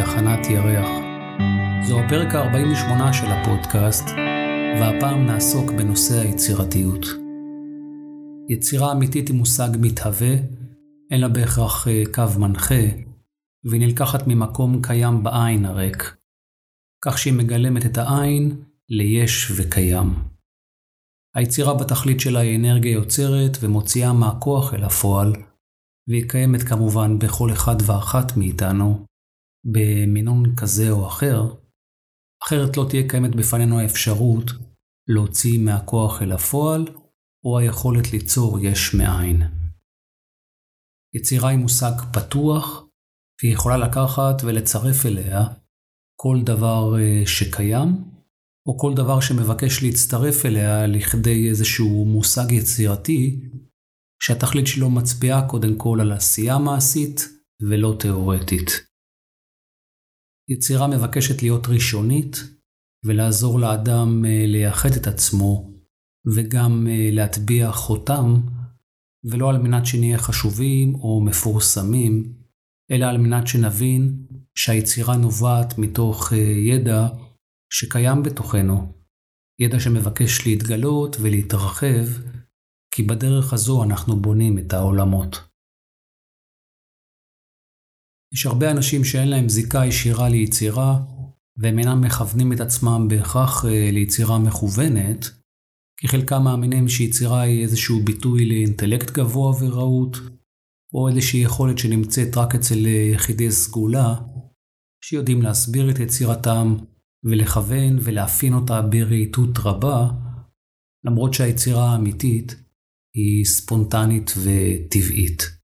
מתחנת ירח. זו הפרק ה-48 של הפודקאסט, והפעם נעסוק בנושא היצירתיות. יצירה אמיתית היא מושג מתהווה, אין לה בהכרח אה, קו מנחה, והיא נלקחת ממקום קיים בעין הריק, כך שהיא מגלמת את העין ליש וקיים. היצירה בתכלית שלה היא אנרגיה יוצרת ומוציאה מהכוח אל הפועל, והיא קיימת כמובן בכל אחד ואחת מאיתנו, במינון כזה או אחר, אחרת לא תהיה קיימת בפנינו האפשרות להוציא מהכוח אל הפועל, או היכולת ליצור יש מאין. יצירה היא מושג פתוח, והיא יכולה לקחת ולצרף אליה כל דבר אה, שקיים, או כל דבר שמבקש להצטרף אליה לכדי איזשהו מושג יצירתי שהתכלית שלו מצביעה קודם כל על עשייה מעשית ולא תאורטית. יצירה מבקשת להיות ראשונית ולעזור לאדם אה, לייחד את עצמו וגם אה, להטביע חותם, ולא על מנת שנהיה חשובים או מפורסמים, אלא על מנת שנבין שהיצירה נובעת מתוך אה, ידע שקיים בתוכנו, ידע שמבקש להתגלות ולהתרחב כי בדרך הזו אנחנו בונים את העולמות. יש הרבה אנשים שאין להם זיקה ישירה ליצירה, והם אינם מכוונים את עצמם בהכרח אה, ליצירה מכוונת, כי חלקם מאמינים שיצירה היא איזשהו ביטוי לאינטלקט גבוה ורהוט, או איזושהי יכולת שנמצאת רק אצל אה, יחידי סגולה, שיודעים להסביר את יצירתם ולכוון ולאפיין אותה ברהיטות רבה, למרות שהיצירה האמיתית היא ספונטנית וטבעית.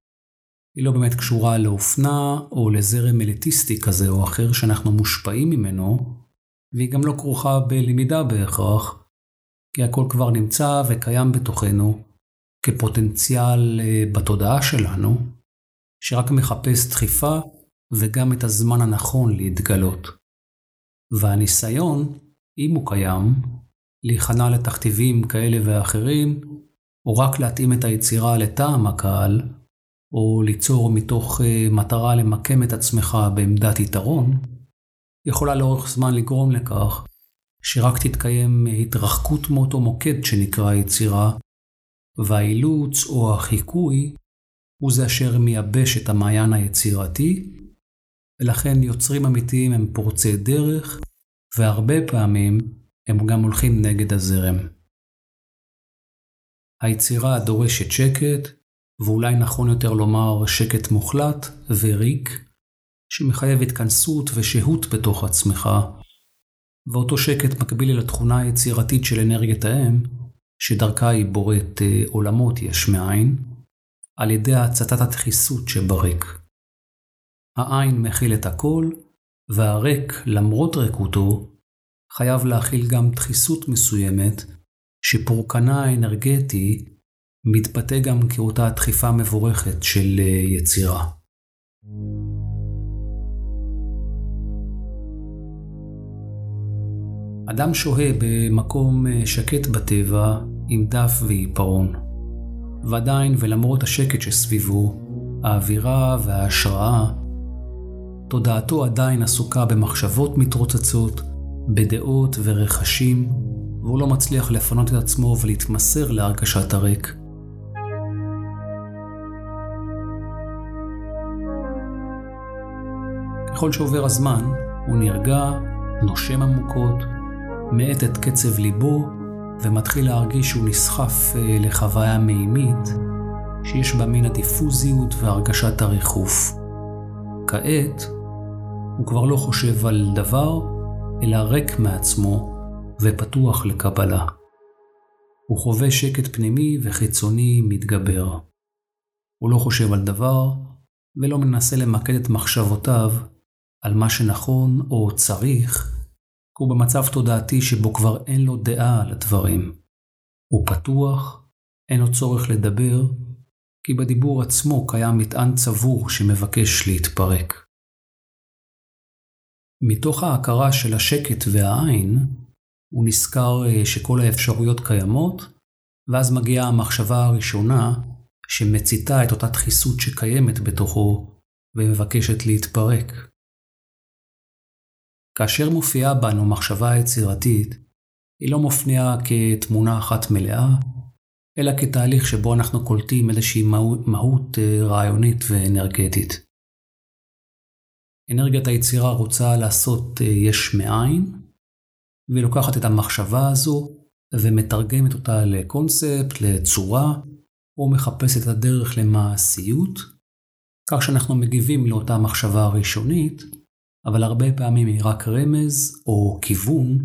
היא לא באמת קשורה לאופנה או לזרם אליטיסטי כזה או אחר שאנחנו מושפעים ממנו, והיא גם לא כרוכה בלמידה בהכרח, כי הכל כבר נמצא וקיים בתוכנו כפוטנציאל אה, בתודעה שלנו, שרק מחפש דחיפה וגם את הזמן הנכון להתגלות. והניסיון, אם הוא קיים, להיכנע לתכתיבים כאלה ואחרים, או רק להתאים את היצירה לטעם הקהל, או ליצור מתוך אה, מטרה למקם את עצמך בעמדת יתרון, יכולה לאורך זמן לגרום לכך שרק תתקיים התרחקות מאותו מוקד שנקרא יצירה, והאילוץ או החיקוי הוא זה אשר מייבש את המעיין היצירתי, ולכן יוצרים אמיתיים הם פורצי דרך, והרבה פעמים הם גם הולכים נגד הזרם. היצירה דורשת שקט, ואולי נכון יותר לומר שקט מוחלט וריק, שמחייב התכנסות ושהות בתוך עצמך, ואותו שקט מקביל אל התכונה היצירתית של אנרגיית האם, שדרכה היא בוראת אה, עולמות יש מאין, על ידי הצתת הדחיסות שבריק. העין מכיל את הכל, והריק, למרות ריקותו, חייב להכיל גם דחיסות מסוימת, שפורקנה האנרגטי מתבטא גם כאותה דחיפה מבורכת של אה, יצירה. אדם שוהה במקום אה, שקט בטבע עם דף ועיפרון. ועדיין ולמרות השקט שסביבו, האווירה וההשראה, תודעתו עדיין עסוקה במחשבות מתרוצצות, בדעות ורכשים, והוא לא מצליח לפנות את עצמו ולהתמסר להרגשת הריק. ככל שעובר הזמן, הוא נרגע, נושם עמוקות, מאט את קצב ליבו, ומתחיל להרגיש שהוא נסחף אה, לחוויה מימית, שיש בה מן הדיפוזיות והרגשת הריחוף. כעת, הוא כבר לא חושב על דבר, אלא ריק מעצמו, ופתוח לקבלה. הוא חווה שקט פנימי וחיצוני מתגבר. הוא לא חושב על דבר, ולא מנסה למקד את מחשבותיו על מה שנכון או צריך, הוא במצב תודעתי שבו כבר אין לו דעה על הדברים. הוא פתוח, אין לו צורך לדבר, כי בדיבור עצמו קיים מטען צבור שמבקש להתפרק. מתוך ההכרה של השקט והעין, הוא נזכר אה, שכל האפשרויות קיימות, ואז מגיעה המחשבה הראשונה שמציתה את אותה דחיסות שקיימת בתוכו ומבקשת להתפרק. כאשר מופיעה בנו מחשבה יצירתית, היא לא מופיעה כתמונה אחת מלאה, אלא כתהליך שבו אנחנו קולטים איזושהי מהות, אה, רעיונית ואנרגטית. אנרגיית היצירה רוצה לעשות אה, יש מאין, והיא לוקחת את המחשבה הזו ומתרגמת אותה לקונספט, לצורה, או מחפשת את הדרך למעשיות, כך שאנחנו מגיבים לאותה מחשבה הראשונית, אבל הרבה פעמים היא רק רמז או כיוון,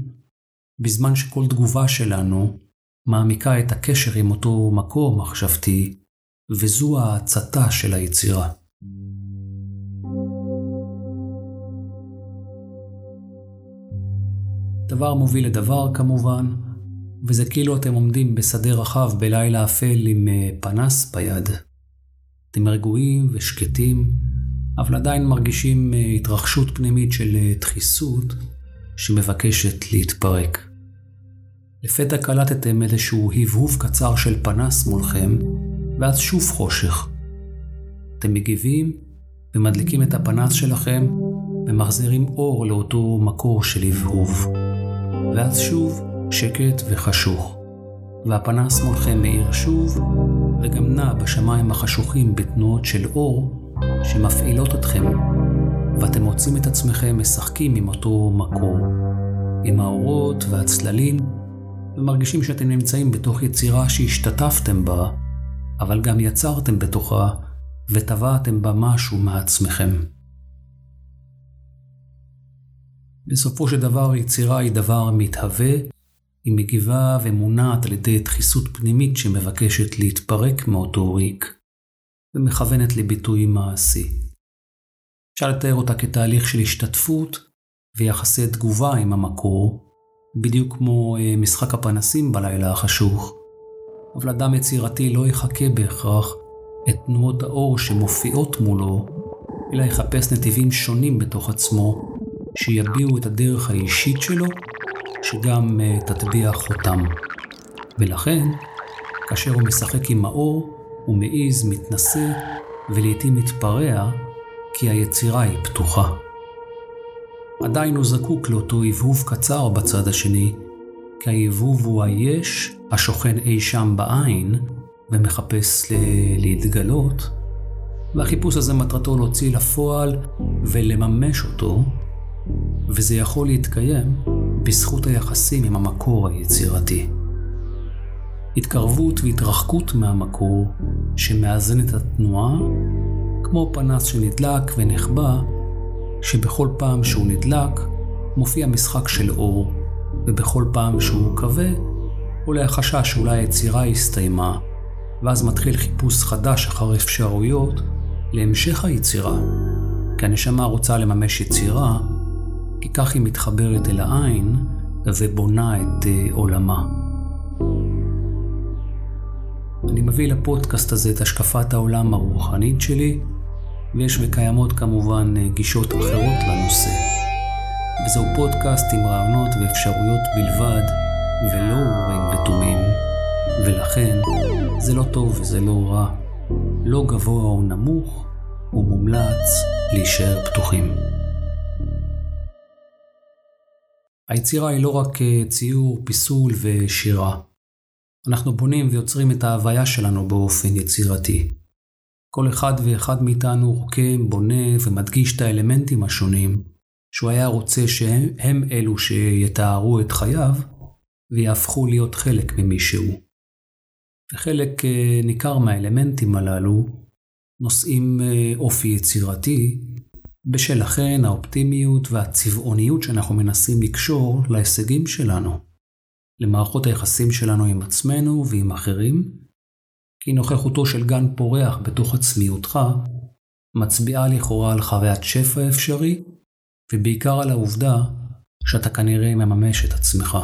בזמן שכל תגובה שלנו מעמיקה את הקשר עם אותו מקור מחשבתי, וזו ההצתה של היצירה. דבר מוביל לדבר כמובן, וזה כאילו אתם עומדים בשדה רחב בלילה אפל עם אה, פנס ביד. אתם רגועים ושקטים, אבל עדיין מרגישים אה, התרחשות פנימית של אה, דחיסות שמבקשת להתפרק. לפתע קלטתם איזשהו הבהוב קצר של פנס מולכם, ואז שוב חושך. אתם מגיבים ומדליקים את הפנס שלכם ומחזירים אור לאותו מקור של הבהוב. ואז שוב שקט וחשוך, והפנס מולכם מאיר שוב, וגם נע בשמיים החשוכים בתנועות של אור שמפעילות אתכם, ואתם מוצאים את עצמכם משחקים עם אותו מקור, עם האורות והצללים, ומרגישים שאתם נמצאים בתוך יצירה שהשתתפתם בה, אבל גם יצרתם בתוכה, וטבעתם בה משהו מעצמכם. בסופו של דבר יצירה היא דבר מתהווה, היא מגיבה ומונעת על ידי דחיסות פנימית שמבקשת להתפרק מאותו ריק, ומכוונת לביטוי מעשי. אפשר לתאר אותה כתהליך של השתתפות ויחסי תגובה עם המקור, בדיוק כמו אה, משחק הפנסים בלילה החשוך. אבל אדם יצירתי לא יחכה בהכרח את תנועות האור שמופיעות מולו, אלא יחפש נתיבים שונים בתוך עצמו שיביעו את הדרך האישית שלו, שגם uh, תטביע חותם. ולכן, כאשר הוא משחק עם האור, הוא מעז, מתנשא, ולעיתים מתפרע, כי היצירה היא פתוחה. עדיין הוא זקוק לאותו הבהוב קצר בצד השני, כי ההבהוב הוא היש השוכן אי שם בעין ומחפש ל- להתגלות, והחיפוש הזה מטרתו להוציא לפועל ולממש אותו וזה יכול להתקיים בזכות היחסים עם המקור היצירתי. התקרבות והתרחקות מהמקור שמאזן את התנועה, כמו פנס שנדלק ונחבא, שבכל פעם שהוא נדלק מופיע משחק של אור, ובכל פעם שהוא כבה עולה החשש שאולי היצירה הסתיימה, ואז מתחיל חיפוש חדש אחר אפשרויות להמשך היצירה. כי הנשמה רוצה לממש יצירה כי כך היא מתחברת אל העין ובונה את uh, עולמה. מביא לפודקאסט הזה את השקפת העולם הרוחנית שלי, ויש וקיימות כמובן uh, גישות אחרות לנושא. וזהו פודקאסט עם רעיונות ואפשרויות בלבד, ולא אורים ותומים, ולכן זה לא טוב וזה לא רע, לא גבוה או נמוך, ומומלץ להישאר פתוחים. היצירה היא לא רק אה, ציור, פיסול ושירה. אנחנו בונים ויוצרים את ההוויה שלנו באופן יצירתי. כל אחד ואחד מאיתנו רוקם, בונה ומדגיש את האלמנטים השונים שהוא היה רוצה שהם אלו שיתארו את חייו ויהפכו להיות חלק ממי שהוא. וחלק אה, ניכר מהאלמנטים הללו נושאים אה, אופי יצירתי בשל לכן האופטימיות והצבעוניות שאנחנו מנסים לקשור להישגים שלנו, למערכות היחסים שלנו עם עצמנו ועם אחרים, כי נוכחותו של גן פורח בתוך עצמיותך מצביעה לכאורה על חוויית שפע אפשרי, ובעיקר על העובדה שאתה כנראה מממש את עצמך.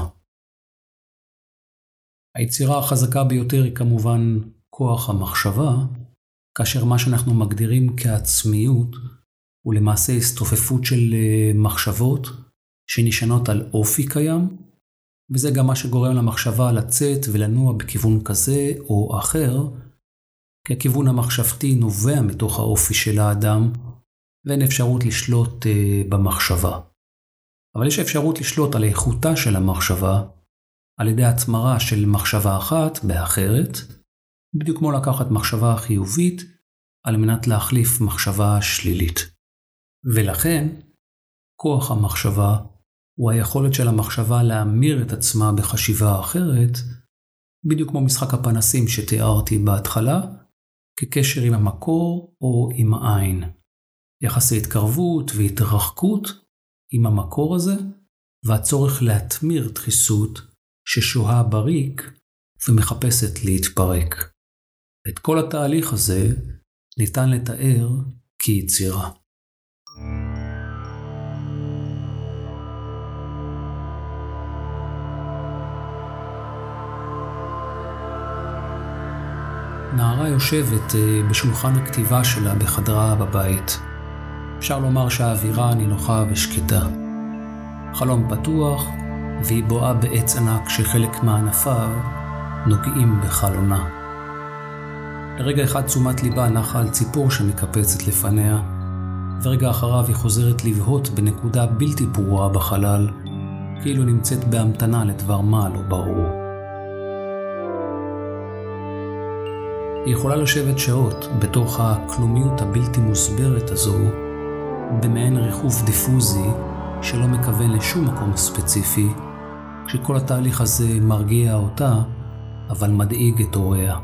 היצירה החזקה ביותר היא כמובן כוח המחשבה, כאשר מה שאנחנו מגדירים כעצמיות הוא למעשה הסתופפות של אה, מחשבות שנשענות על אופי קיים, וזה גם מה שגורם למחשבה לצאת ולנוע בכיוון כזה או אחר, כי הכיוון המחשבתי נובע מתוך האופי של האדם, ואין אפשרות לשלוט uh, במחשבה. אבל יש אפשרות לשלוט על איכותה של המחשבה על ידי התמרה של מחשבה אחת באחרת, בדיוק כמו לקחת מחשבה חיובית על מנת להחליף מחשבה שלילית. ולכן, כוח המחשבה הוא היכולת של המחשבה להמיר את עצמה בחשיבה אחרת, בדיוק כמו משחק הפנסים שתיארתי בהתחלה, כקשר עם המקור או עם העין. יחסי התקרבות והתרחקות עם המקור הזה, והצורך להתמיר דחיסות ששוהה בריק ומחפשת להתפרק. את כל התהליך הזה ניתן לתאר כיצירה. נערה יושבת אה, בשולחן הכתיבה שלה בחדרה בבית. אפשר לומר שהאווירה נינוחה ושקטה. חלום פתוח, והיא בואה בעץ ענק שחלק מענפיו נוגעים בחלונה. לרגע אחד תשומת ליבה נחה על ציפור שמקפצת לפניה, ורגע אחריו היא חוזרת לבהות בנקודה בלתי ברורה בחלל, כאילו נמצאת בהמתנה לדבר מה לא ברור. היא יכולה לשבת שעות בתוך הכלומיות הבלתי מוסברת הזו, במעין ריחוף דיפוזי שלא מכוון לשום מקום ספציפי, כשכל התהליך הזה מרגיע אותה, אבל מדאיג את הוריה.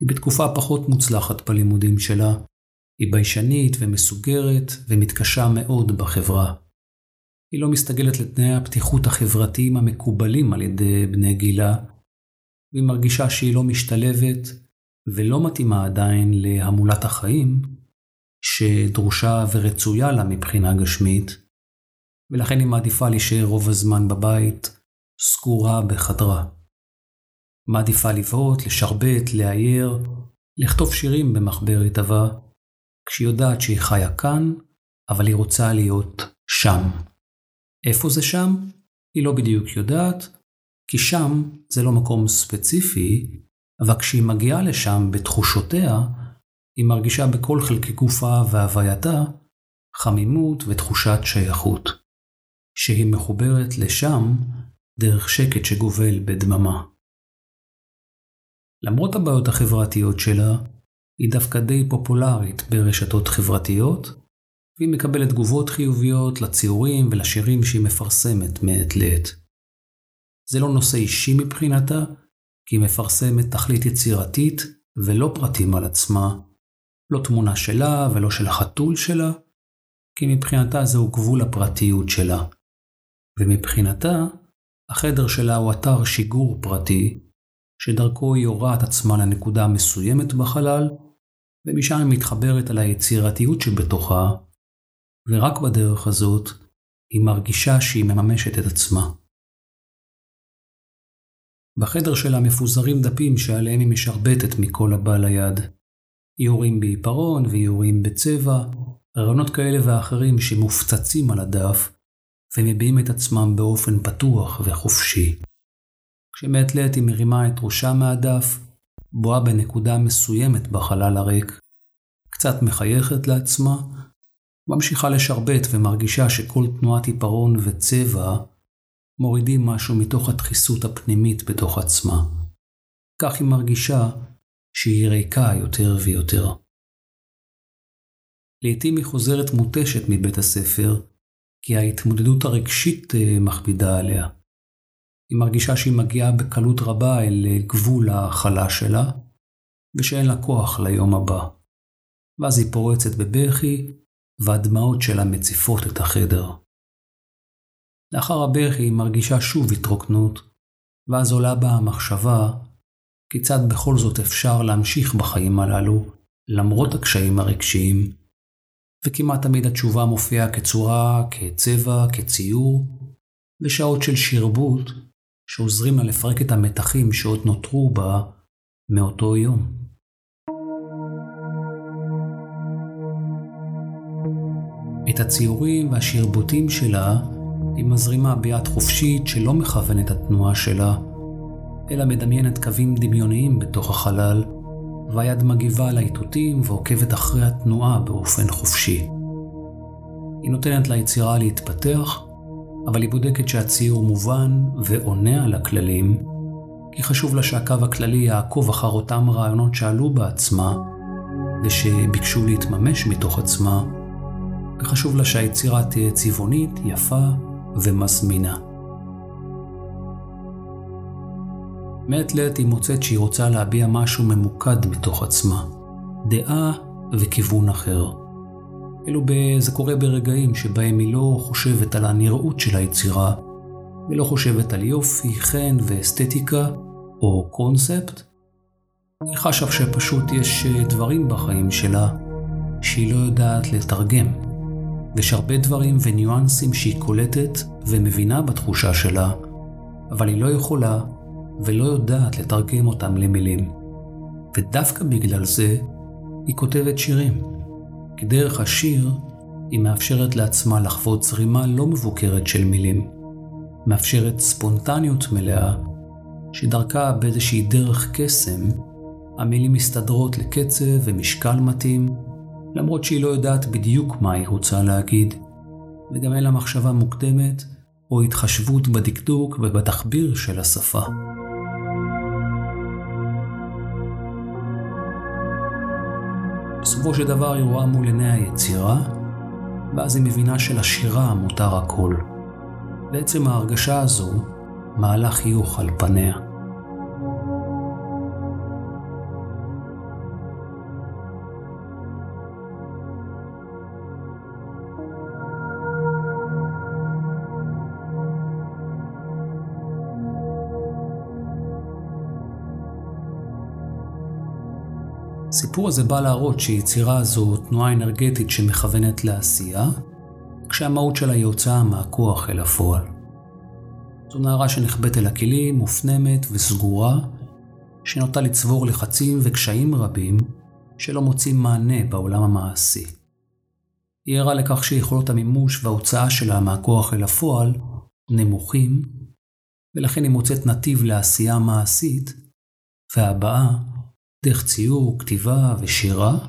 היא בתקופה פחות מוצלחת בלימודים שלה, היא ביישנית ומסוגרת ומתקשה מאוד בחברה. היא לא מסתגלת לתנאי הפתיחות החברתיים המקובלים על ידי בני גילה, והיא מרגישה שהיא לא משתלבת ולא מתאימה עדיין להמולת החיים שדרושה ורצויה לה מבחינה גשמית, ולכן היא מעדיפה להישאר רוב הזמן בבית, סגורה בחדרה. מעדיפה לבהות, לשרבט, לאייר, לכתוב שירים במחברת עבה, כשהיא יודעת שהיא חיה כאן, אבל היא רוצה להיות שם. איפה זה שם? היא לא בדיוק יודעת, כי שם זה לא מקום ספציפי, אבל כשהיא מגיעה לשם בתחושותיה, היא מרגישה בכל חלקי גופה והווייתה חמימות ותחושת שייכות, שהיא מחוברת לשם דרך שקט שגובל בדממה. למרות הבעיות החברתיות שלה, היא דווקא די פופולרית ברשתות חברתיות, והיא מקבלת תגובות חיוביות לציורים ולשירים שהיא מפרסמת מעת לעת. זה לא נושא אישי מבחינתה, כי היא מפרסמת תכלית יצירתית ולא פרטים על עצמה, לא תמונה שלה ולא של החתול שלה, כי מבחינתה זהו גבול הפרטיות שלה. ומבחינתה, החדר שלה הוא אתר שיגור פרטי, שדרכו היא יורה את עצמה לנקודה מסוימת בחלל, ומשם היא מתחברת על היצירתיות שבתוכה, ורק בדרך הזאת היא מרגישה שהיא מממשת את עצמה. בחדר שלה מפוזרים דפים שעליהם היא משרבטת מכל הבא ליד. איורים בעיפרון ואיורים בצבע, רעיונות כאלה ואחרים שמופצצים על הדף, ומביעים את עצמם באופן פתוח וחופשי. כשמעת לעת היא מרימה את ראשה מהדף, בואה בנקודה מסוימת בחלל הריק, קצת מחייכת לעצמה, ממשיכה לשרבט ומרגישה שכל תנועת עיפרון וצבע מורידים משהו מתוך הדחיסות הפנימית בתוך עצמה. כך היא מרגישה שהיא ריקה יותר ויותר. לעתים היא חוזרת מותשת מבית הספר, כי ההתמודדות הרגשית אה, מכבידה עליה. היא מרגישה שהיא מגיעה בקלות רבה אל אה, גבול ההכלה שלה, ושאין לה כוח ליום הבא. ואז היא פורצת בבכי, והדמעות שלה מציפות את החדר. לאחר הבכי היא מרגישה שוב התרוקנות, ואז עולה בה המחשבה כיצד בכל זאת אפשר להמשיך בחיים הללו, למרות הקשיים הרגשיים, וכמעט תמיד התשובה מופיעה כצורה, כצבע, כציור, בשעות של שרבוט, שעוזרים לה לפרק את המתחים שעוד נותרו בה מאותו יום. את הציורים והשרבוטים שלה היא מזרימה ביד חופשית שלא מכוונת התנועה שלה, אלא מדמיינת קווים דמיוניים בתוך החלל, והיד מגיבה על האיתותים ועוקבת אחרי התנועה באופן חופשי. היא נותנת ליצירה להתפתח, אבל היא בודקת שהציור מובן ועונה על הכללים, כי חשוב לה שהקו הכללי יעקוב אחר אותם רעיונות שעלו בעצמה ושביקשו להתממש מתוך עצמה, וחשוב לה שהיצירה תהיה צבעונית, יפה ומזמינה. מעת לעת היא מוצאת שהיא רוצה להביע משהו ממוקד מתוך עצמה, דעה וכיוון אחר. אלו ב... זה קורה ברגעים שבהם היא לא חושבת על הנראות של היצירה, ולא חושבת על יופי, חן ואסתטיקה, או קונספט. היא חשב שפשוט יש דברים בחיים שלה שהיא לא יודעת לתרגם, ויש הרבה דברים וניואנסים שהיא קולטת ומבינה בתחושה שלה, אבל היא לא יכולה ולא יודעת לתרגם אותם למילים. ודווקא בגלל זה היא כותבת שירים. כי דרך השיר היא מאפשרת לעצמה לחוות זרימה לא מבוקרת של מילים. מאפשרת ספונטניות מלאה, שדרכה באיזושהי דרך קסם, המילים מסתדרות לקצב ומשקל מתאים, למרות שהיא לא יודעת בדיוק מה היא רוצה להגיד, וגם אין לה מחשבה מוקדמת או התחשבות בדקדוק ובתחביר של השפה. בסופו של דבר היא רואה מול עיני היצירה, ואז היא מבינה שלשירה מותר הכל. בעצם ההרגשה הזו מעלה חיוך על פניה. הסיפור הזה בא להראות שיצירה זו תנועה אנרגטית שמכוונת לעשייה, כשהמהות שלה היא הוצאה מהכוח אל הפועל. זו נערה שנחבאת אל הכלים, מופנמת וסגורה, שנוטה לצבור לחצים וקשיים רבים שלא מוצאים מענה בעולם המעשי. היא ערה לכך שיכולות המימוש וההוצאה שלה מהכוח אל הפועל נמוכים, ולכן היא מוצאת נתיב לעשייה מעשית, והבאה דרך ציור, כתיבה ושירה,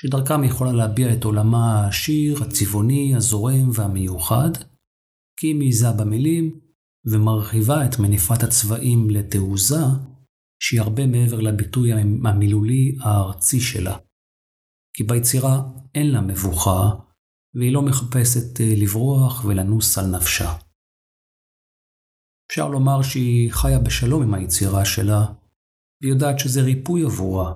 שדרכם יכולה להביע את עולמה העשיר, הצבעוני, הזורם והמיוחד, כי היא מעיזה במילים ומרחיבה את מניפת הצבעים לתעוזה, שהיא הרבה מעבר לביטוי המילולי הארצי שלה. כי ביצירה אין לה מבוכה, והיא לא מחפשת אה, לברוח ולנוס על נפשה. אפשר לומר שהיא חיה בשלום עם היצירה שלה, והיא יודעת שזה ריפוי עבורה.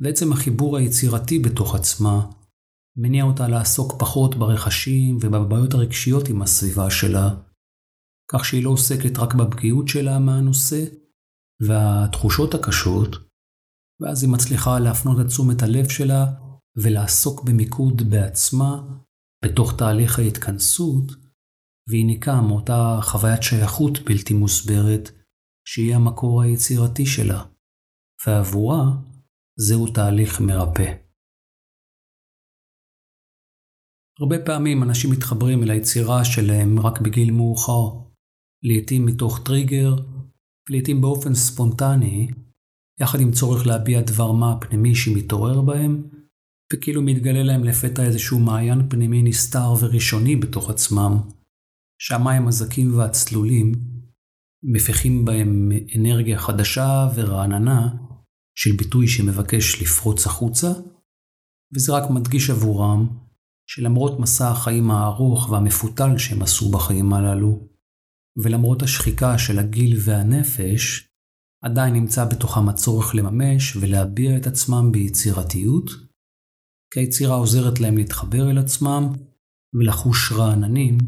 ועצם החיבור היצירתי בתוך עצמה מניע אותה לעסוק פחות ברכשים ובבעיות הרגשיות עם הסביבה שלה, כך שהיא לא עוסקת רק בפגיעות שלה מהנושא והתחושות הקשות, ואז היא מצליחה להפנות את תשומת הלב שלה ולעסוק במיקוד בעצמה בתוך תהליך ההתכנסות, והיא ניקה מאותה חוויית שייכות בלתי מוסברת שהיא המקור היצירתי שלה, ועבורה זהו תהליך מרפא. הרבה פעמים אנשים מתחברים אל היצירה שלהם רק בגיל מאוחר, לעתים מתוך טריגר, ולעתים באופן ספונטני, יחד עם צורך להביע דבר מה פנימי שמתעורר בהם, וכאילו מתגלה להם לפתע איזשהו מעיין פנימי נסתר וראשוני בתוך עצמם, שהמים הזכים והצלולים מפיחים בהם אנרגיה חדשה ורעננה של ביטוי שמבקש לפרוץ החוצה, וזה רק מדגיש עבורם שלמרות מסע החיים הארוך והמפותל שהם עשו בחיים הללו, ולמרות השחיקה של הגיל והנפש, עדיין נמצא בתוכם הצורך לממש ולהביע את עצמם ביצירתיות, כי היצירה עוזרת להם להתחבר אל עצמם ולחוש רעננים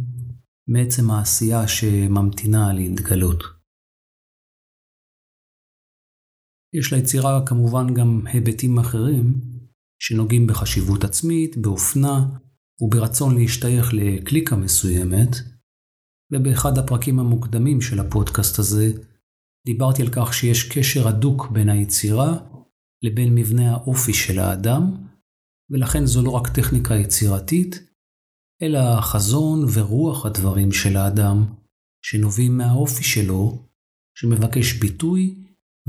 מעצם העשייה שממתינה להתגלות. יש ליצירה כמובן גם היבטים אחרים שנוגעים בחשיבות עצמית, באופנה וברצון להשתייך לקליקה מסוימת, ובאחד הפרקים המוקדמים של הפודקאסט הזה דיברתי על כך שיש קשר הדוק בין היצירה לבין מבנה האופי של האדם, ולכן זו לא רק טכניקה יצירתית, אלא החזון ורוח הדברים של האדם, שנובעים מהאופי שלו, שמבקש ביטוי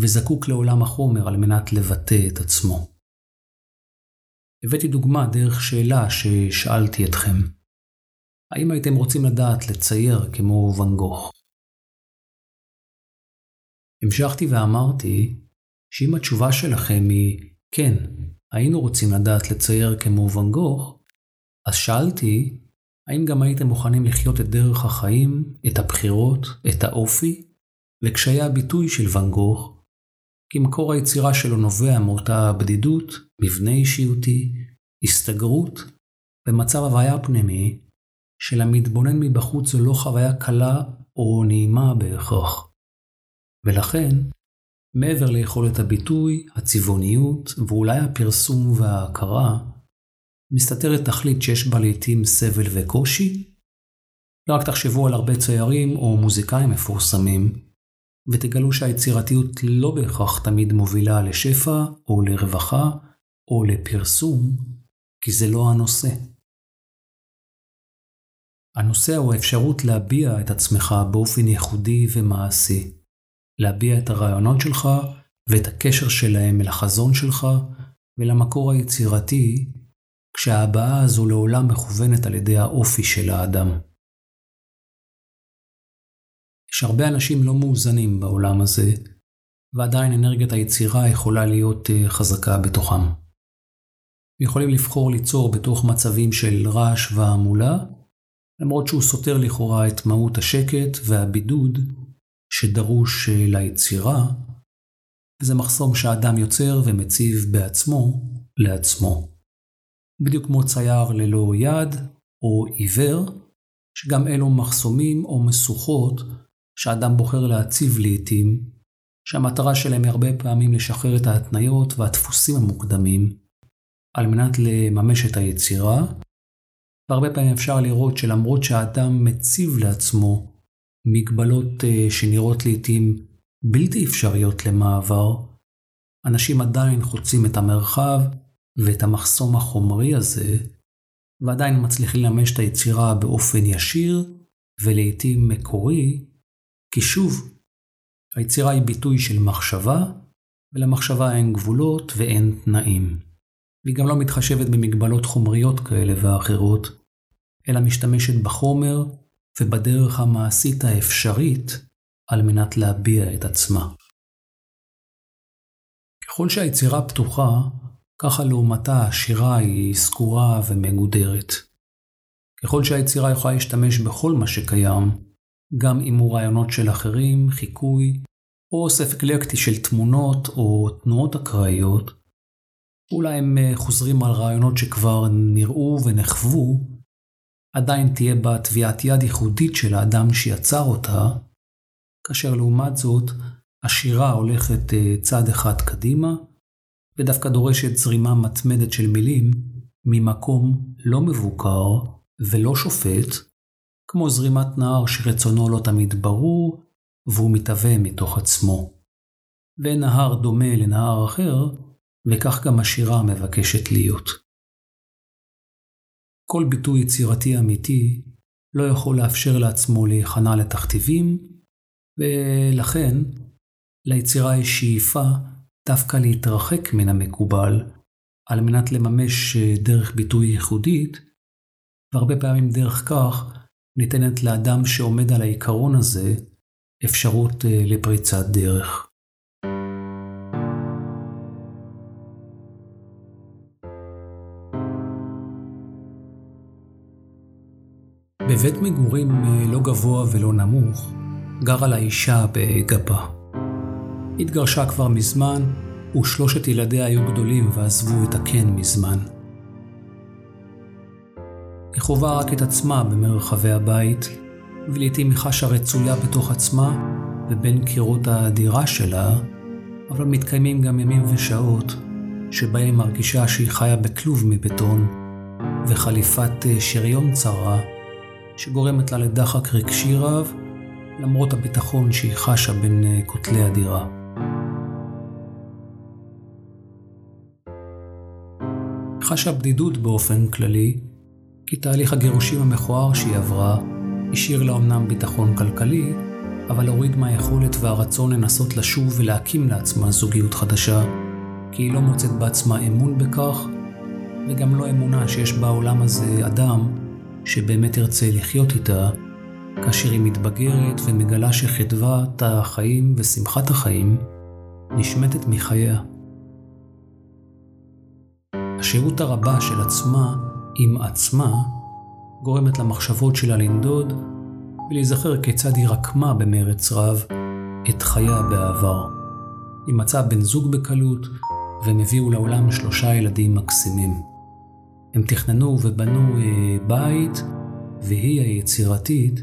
וזקוק לעולם החומר על מנת לבטא את עצמו. הבאתי דוגמה דרך שאלה ששאלתי אתכם. האם הייתם רוצים לדעת לצייר כמו ואן גוך? המשכתי ואמרתי שאם התשובה שלכם היא כן, היינו רוצים לדעת לצייר כמו ואן גוך, אז שאלתי האם גם הייתם מוכנים לחיות את דרך החיים, את הבחירות, את האופי וקשיי הביטוי של ואן גוך כי מקור היצירה שלו נובע מאותה בדידות, מבנה אישיותי, הסתגרות ומצב הוויה פנימי, שלמתבונן מבחוץ זו לא חוויה קלה או נעימה בהכרח. ולכן, מעבר ליכולת הביטוי, הצבעוניות ואולי הפרסום וההכרה, מסתתרת תכלית שיש בה לעתים סבל וקושי. לא רק תחשבו על הרבה ציירים או מוזיקאים מפורסמים, ותגלו שהיצירתיות לא בהכרח תמיד מובילה לשפע או לרווחה או לפרסום, כי זה לא הנושא. הנושא הוא האפשרות להביע את עצמך באופן ייחודי ומעשי, להביע את הרעיונות שלך ואת הקשר שלהם אל החזון שלך ולמקור היצירתי, כשההבעה הזו לעולם מכוונת על ידי האופי של האדם. יש הרבה אנשים לא מאוזנים בעולם הזה, ועדיין אנרגיית היצירה יכולה להיות אה, חזקה בתוכם. יכולים לבחור ליצור בתוך מצבים של רעש והמולה, למרות שהוא סותר לכאורה את מהות השקט והבידוד שדרוש אה, ליצירה, וזה מחסום שהאדם יוצר ומציב בעצמו לעצמו. בדיוק כמו צייר ללא יד או עיוור, שגם אלו מחסומים או משוכות שאדם בוחר להציב לעתים, שהמטרה שלהם היא הרבה פעמים לשחרר את ההתניות והדפוסים המוקדמים, על מנת לממש את היצירה, והרבה פעמים אפשר לראות שלמרות שהאדם מציב לעצמו מגבלות אה, שנראות לעתים בלתי אפשריות למעבר, אנשים עדיין חוצים את המרחב ואת המחסום החומרי הזה, ועדיין מצליחים לממש את היצירה באופן ישיר ולעיתים מקורי, כי שוב, היצירה היא ביטוי של מחשבה, ולמחשבה אין גבולות ואין תנאים. והיא גם לא מתחשבת במגבלות חומריות כאלה ואחרות, אלא משתמשת בחומר ובדרך המעשית האפשרית על מנת להביע את עצמה. ככל שהיצירה פתוחה, ככה לעומתה השירה היא סגורה ומגודרת. ככל שהיצירה יכולה להשתמש בכל מה שקיים, גם אם הוא רעיונות של אחרים, חיקוי, או אוסף אקלקטי של תמונות או תנועות אקראיות, אולי הם אה, חוזרים על רעיונות שכבר נראו ונחוו, עדיין תהיה בה טביעת יד ייחודית של האדם שיצר אותה, כאשר לעומת זאת, השירה הולכת אה, צעד אחד קדימה, ודווקא דורשת זרימה מתמדת של מילים ממקום לא מבוקר ולא שופט, כמו זרימת נהר שרצונו לא תמיד ברור, והוא מתהווה מתוך עצמו. ואין נהר דומה לנהר אחר, וכך גם השירה מבקשת להיות. כל ביטוי יצירתי אמיתי לא יכול לאפשר לעצמו להיכנע לתכתיבים, ולכן ליצירה יש שאיפה דווקא להתרחק מן המקובל, על מנת לממש דרך ביטוי ייחודית, והרבה פעמים דרך כך ניתנת לאדם שעומד על העיקרון הזה אפשרות אה, לפריצת דרך. בבית מגורים אה, לא גבוה ולא נמוך, גרה לה אישה בגבה. התגרשה כבר מזמן, ושלושת ילדיה היו גדולים ועזבו את הקן מזמן. היא חווה רק את עצמה במרחבי הבית, ולעיתים היא חשה רצויה בתוך עצמה ובין קירות הדירה שלה, אבל מתקיימים גם ימים ושעות שבהם היא מרגישה שהיא חיה בכלוב מבטון וחליפת אה, שריון צרה, שגורמת לה לדחק רגשי רב, למרות הביטחון שהיא חשה בין אה, כותלי הדירה. חשה בדידות באופן כללי, כי תהליך הגירושים המכוער שהיא עברה השאיר לה אמנם ביטחון כלכלי, אבל הוריד מהיכולת והרצון לנסות לשוב ולהקים לעצמה זוגיות חדשה, כי היא לא מוצאת בעצמה אמון בכך, וגם לא אמונה שיש בעולם הזה אדם שבאמת ירצה לחיות איתה, כאשר היא מתבגרת ומגלה שחדוות החיים ושמחת החיים נשמטת מחייה. השהות הרבה של עצמה עם עצמה גורמת למחשבות שלה לנדוד ולהיזכר כיצד היא רקמה במרץ רב את חייה בעבר. היא מצאה בן זוג בקלות והם הביאו לעולם שלושה ילדים מקסימים. הם תכננו ובנו אה, בית והיא היצירתית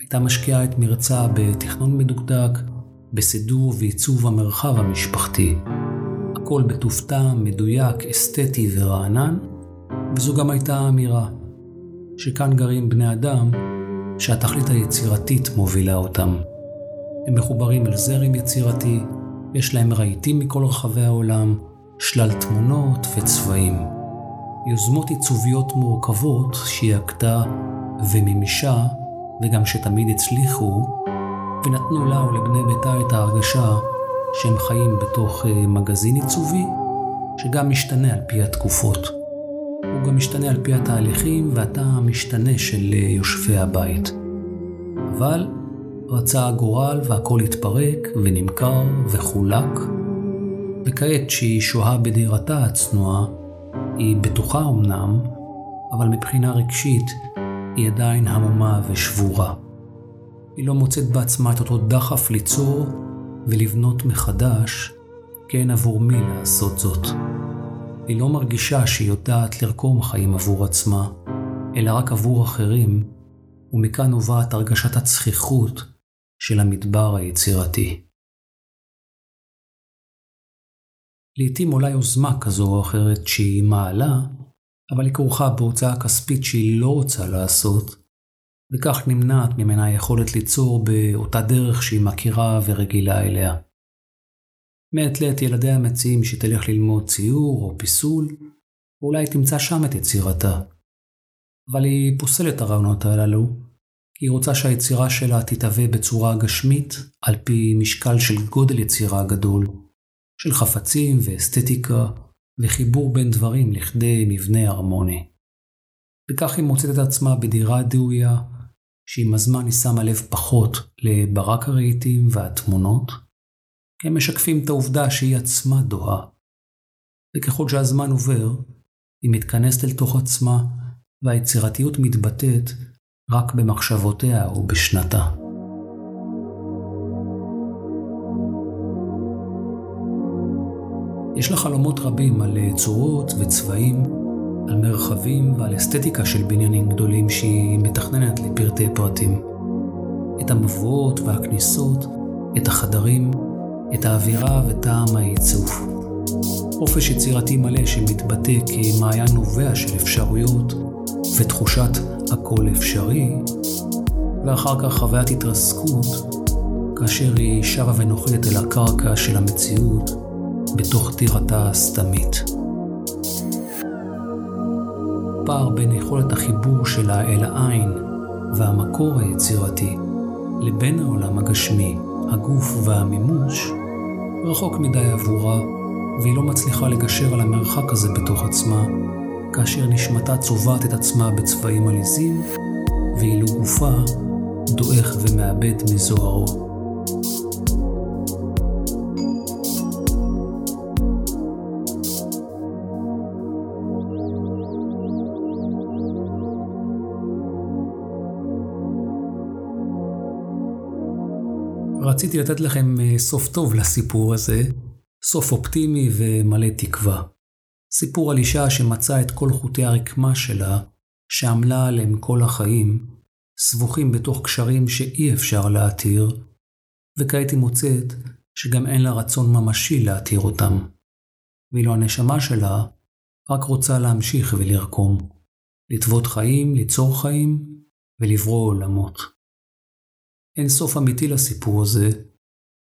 הייתה משקיעה את מרצה בתכנון מדוקדק, בסידור ועיצוב המרחב המשפחתי. הכל בטוב טעם, מדויק, אסתטי ורענן, וזו גם הייתה האמירה, שכאן גרים בני אדם שהתכלית היצירתית מובילה אותם. הם מחוברים אל זרם יצירתי, יש להם רהיטים מכל רחבי העולם, שלל תמונות וצבעים. יוזמות עיצוביות מורכבות שהיא הגתה ומימישה, וגם שתמיד הצליחו, ונתנו לה ולבני ביתה את ההרגשה שהם חיים בתוך אה, מגזין עיצובי, שגם משתנה על פי התקופות. הוא גם משתנה על פי התהליכים והטעם המשתנה של אה, יושבי הבית. אבל רצה הגורל והכל התפרק ונמכר וחולק, וכעת שהיא שוהה בדירתה הצנועה, היא בטוחה אמנם, אבל מבחינה רגשית היא עדיין המומה ושבורה. היא לא מוצאת בעצמה את אותו דחף ליצור ולבנות מחדש, כי אין עבור מי לעשות זאת. היא לא מרגישה שהיא יודעת לרקום חיים עבור עצמה, אלא רק עבור אחרים, ומכאן נובעת הרגשת הצחיחות של המדבר היצירתי. לעתים עולה יוזמה כזו או אחרת שהיא מעלה, אבל היא כרוכה בהוצאה כספית שהיא לא רוצה לעשות, וכך נמנעת ממנה היכולת ליצור באותה דרך שהיא מכירה ורגילה אליה. מעת לעת ילדיה מציעים שתלך ללמוד ציור או פיסול, ואולי תמצא שם את יצירתה. אבל היא פוסלת את הרעיונות הללו, כי היא רוצה שהיצירה שלה תתהווה בצורה גשמית, על פי משקל של גודל יצירה גדול, של חפצים ואסתטיקה, וחיבור בין דברים לכדי מבנה הרמוני. וכך היא מוצאת את עצמה בדירה דאויה, שעם הזמן היא שמה לב פחות לברק הרהיטים והתמונות, כי הם משקפים את העובדה שהיא עצמה דוהה. וככל שהזמן עובר, היא מתכנסת אל תוך עצמה, והיצירתיות מתבטאת רק במחשבותיה ובשנתה. יש לה חלומות רבים על צורות וצבעים, על מרחבים ועל אסתטיקה של בניינים גדולים שהיא מתכננת לפרטי פרטים. את המבואות והכניסות, את החדרים, את האווירה וטעם העיצוב. חופש יצירתי מלא שמתבטא כמעיין נובע של אפשרויות ותחושת הכל אפשרי, ואחר כך חוויית התרסקות, כאשר היא שבה ונוחתת אל הקרקע של המציאות בתוך טירתה הסתמית. פער בין יכולת החיבור שלה אל העין והמקור היצירתי לבין העולם הגשמי, הגוף והמימוש, רחוק מדי עבורה, והיא לא מצליחה לגשר על המרחק הזה בתוך עצמה, כאשר נשמתה צובעת את עצמה בצבעים עליזים, ואילו גופה דועך ומאבד מזוהרו. רציתי לתת לכם אה, סוף טוב לסיפור הזה, סוף אופטימי ומלא תקווה. סיפור על אישה שמצאה את כל חוטי הרקמה שלה, שעמלה עליהם כל החיים, סבוכים בתוך קשרים שאי אפשר להתיר, וכעת היא מוצאת שגם אין לה רצון ממשי להתיר אותם. ואילו הנשמה שלה רק רוצה להמשיך ולרקום, לטוות חיים, ליצור חיים ולברוא עולמות. אין סוף אמיתי לסיפור הזה,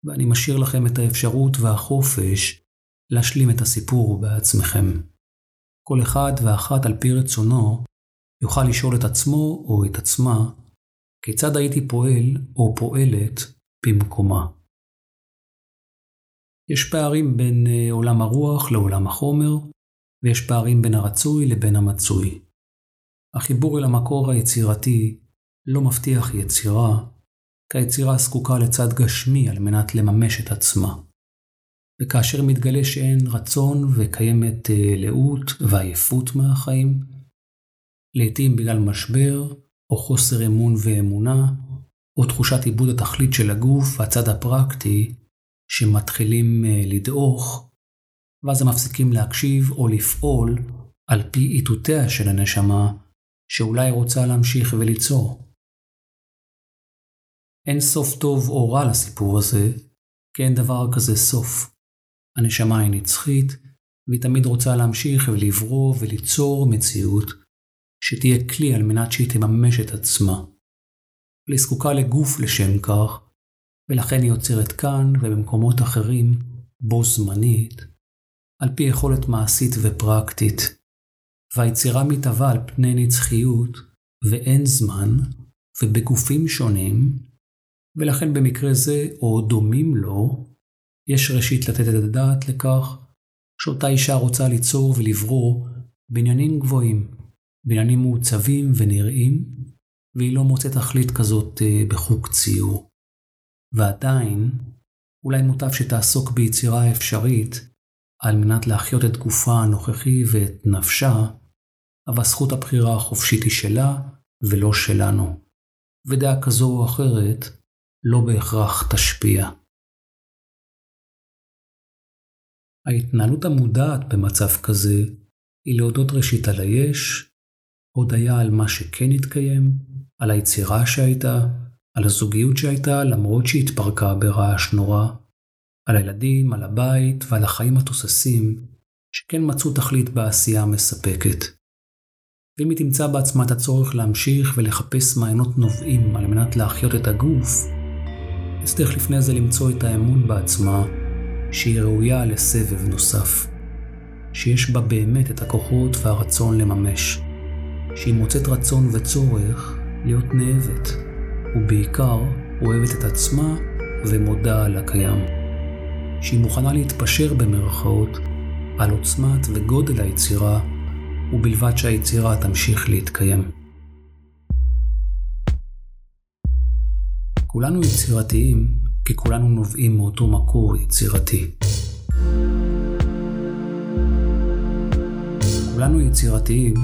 ואני משאיר לכם את האפשרות והחופש להשלים את הסיפור בעצמכם. כל אחד ואחת על פי רצונו יוכל לשאול את עצמו או את עצמה כיצד הייתי פועל או פועלת במקומה. יש פערים בין אה, עולם הרוח לעולם החומר, ויש פערים בין הרצוי לבין המצוי. החיבור אל המקור היצירתי לא מבטיח יצירה, כי היצירה זקוקה לצד גשמי על מנת לממש את עצמה. וכאשר מתגלה שאין רצון וקיימת אה, לאות ועייפות מהחיים, לעתים בגלל משבר או חוסר אמון ואמונה, או תחושת עיבוד התכלית של הגוף והצד הפרקטי, שמתחילים אה, לדעוך, ואז הם מפסיקים להקשיב או לפעול על פי איתותיה של הנשמה, שאולי רוצה להמשיך וליצור. אין סוף טוב או רע לסיפור הזה, כי אין דבר כזה סוף. הנשמה היא נצחית, והיא תמיד רוצה להמשיך ולברוא וליצור מציאות שתהיה כלי על מנת שהיא תממש את עצמה. היא זקוקה לגוף לשם כך, ולכן היא יוצרת כאן ובמקומות אחרים, בו זמנית, על פי יכולת מעשית ופרקטית. והיצירה מתהווה על פני נצחיות ואין זמן, ובגופים שונים, ולכן במקרה זה, או דומים לו, יש ראשית לתת את הדעת לכך שאותה אישה רוצה ליצור ולברוא בניינים גבוהים, בניינים מעוצבים ונראים, והיא לא מוצאת תכלית כזאת אה, בחוג ציור. ועדיין, אולי מוטב שתעסוק ביצירה אפשרית על מנת להחיות את גופה הנוכחי ואת נפשה, אבל זכות הבחירה החופשית היא שלה ולא שלנו. ודעה כזו או אחרת לא בהכרח תשפיע. ההתנהלות המודעת במצב כזה היא להודות ראשית על היש, הודיה על מה שכן התקיים, על היצירה שהייתה, על הזוגיות שהייתה למרות שהתפרקה ברעש נורא, על הילדים, על הבית ועל החיים התוססים שכן מצאו תכלית בעשייה המספקת. ואם היא תמצא בעצמה את הצורך להמשיך ולחפש מעיינות נובעים על מנת להחיות את הגוף, תצטרך לפני זה למצוא את האמון בעצמה שהיא ראויה לסבב נוסף, שיש בה באמת את הכוחות והרצון לממש, שהיא מוצאת רצון וצורך להיות נאבת, ובעיקר אוהבת את עצמה ומודה על הקיים, שהיא מוכנה להתפשר במרכאות על עוצמת וגודל היצירה, ובלבד שהיצירה תמשיך להתקיים. כולנו יצירתיים כי כולנו נובעים מאותו מקור יצירתי. כולנו יצירתיים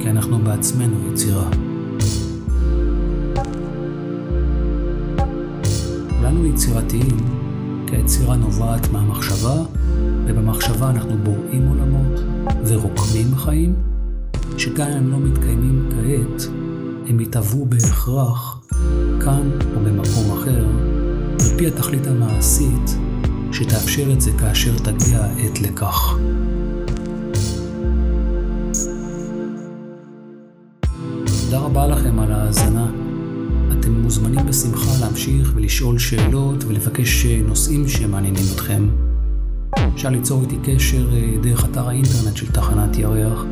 כי אנחנו בעצמנו יצירה. כולנו יצירתיים כי היצירה נובעת מהמחשבה, ובמחשבה אנחנו בוראים עולמות ורוקמים חיים, שגם אם הם לא מתקיימים כעת, הם יתהוו בהכרח כאן פי התכלית המעשית שתאפשר את זה כאשר תגיע העת לכך. תודה רבה לכם על ההאזנה. אתם מוזמנים בשמחה להמשיך ולשאול שאלות ולבקש נושאים שמעניינים אתכם. אפשר ליצור איתי קשר אה, דרך אתר האינטרנט של תחנת ירח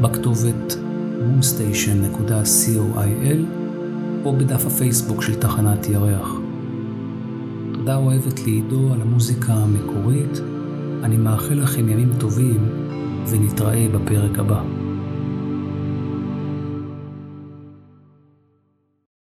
בכתובת moonstation.coil או בדף הפייסבוק של תחנת ירח. תודה אוהבת לעידו על המוזיקה המקורית. אני מאחל לכם ימים טובים ונתראה בפרק הבא.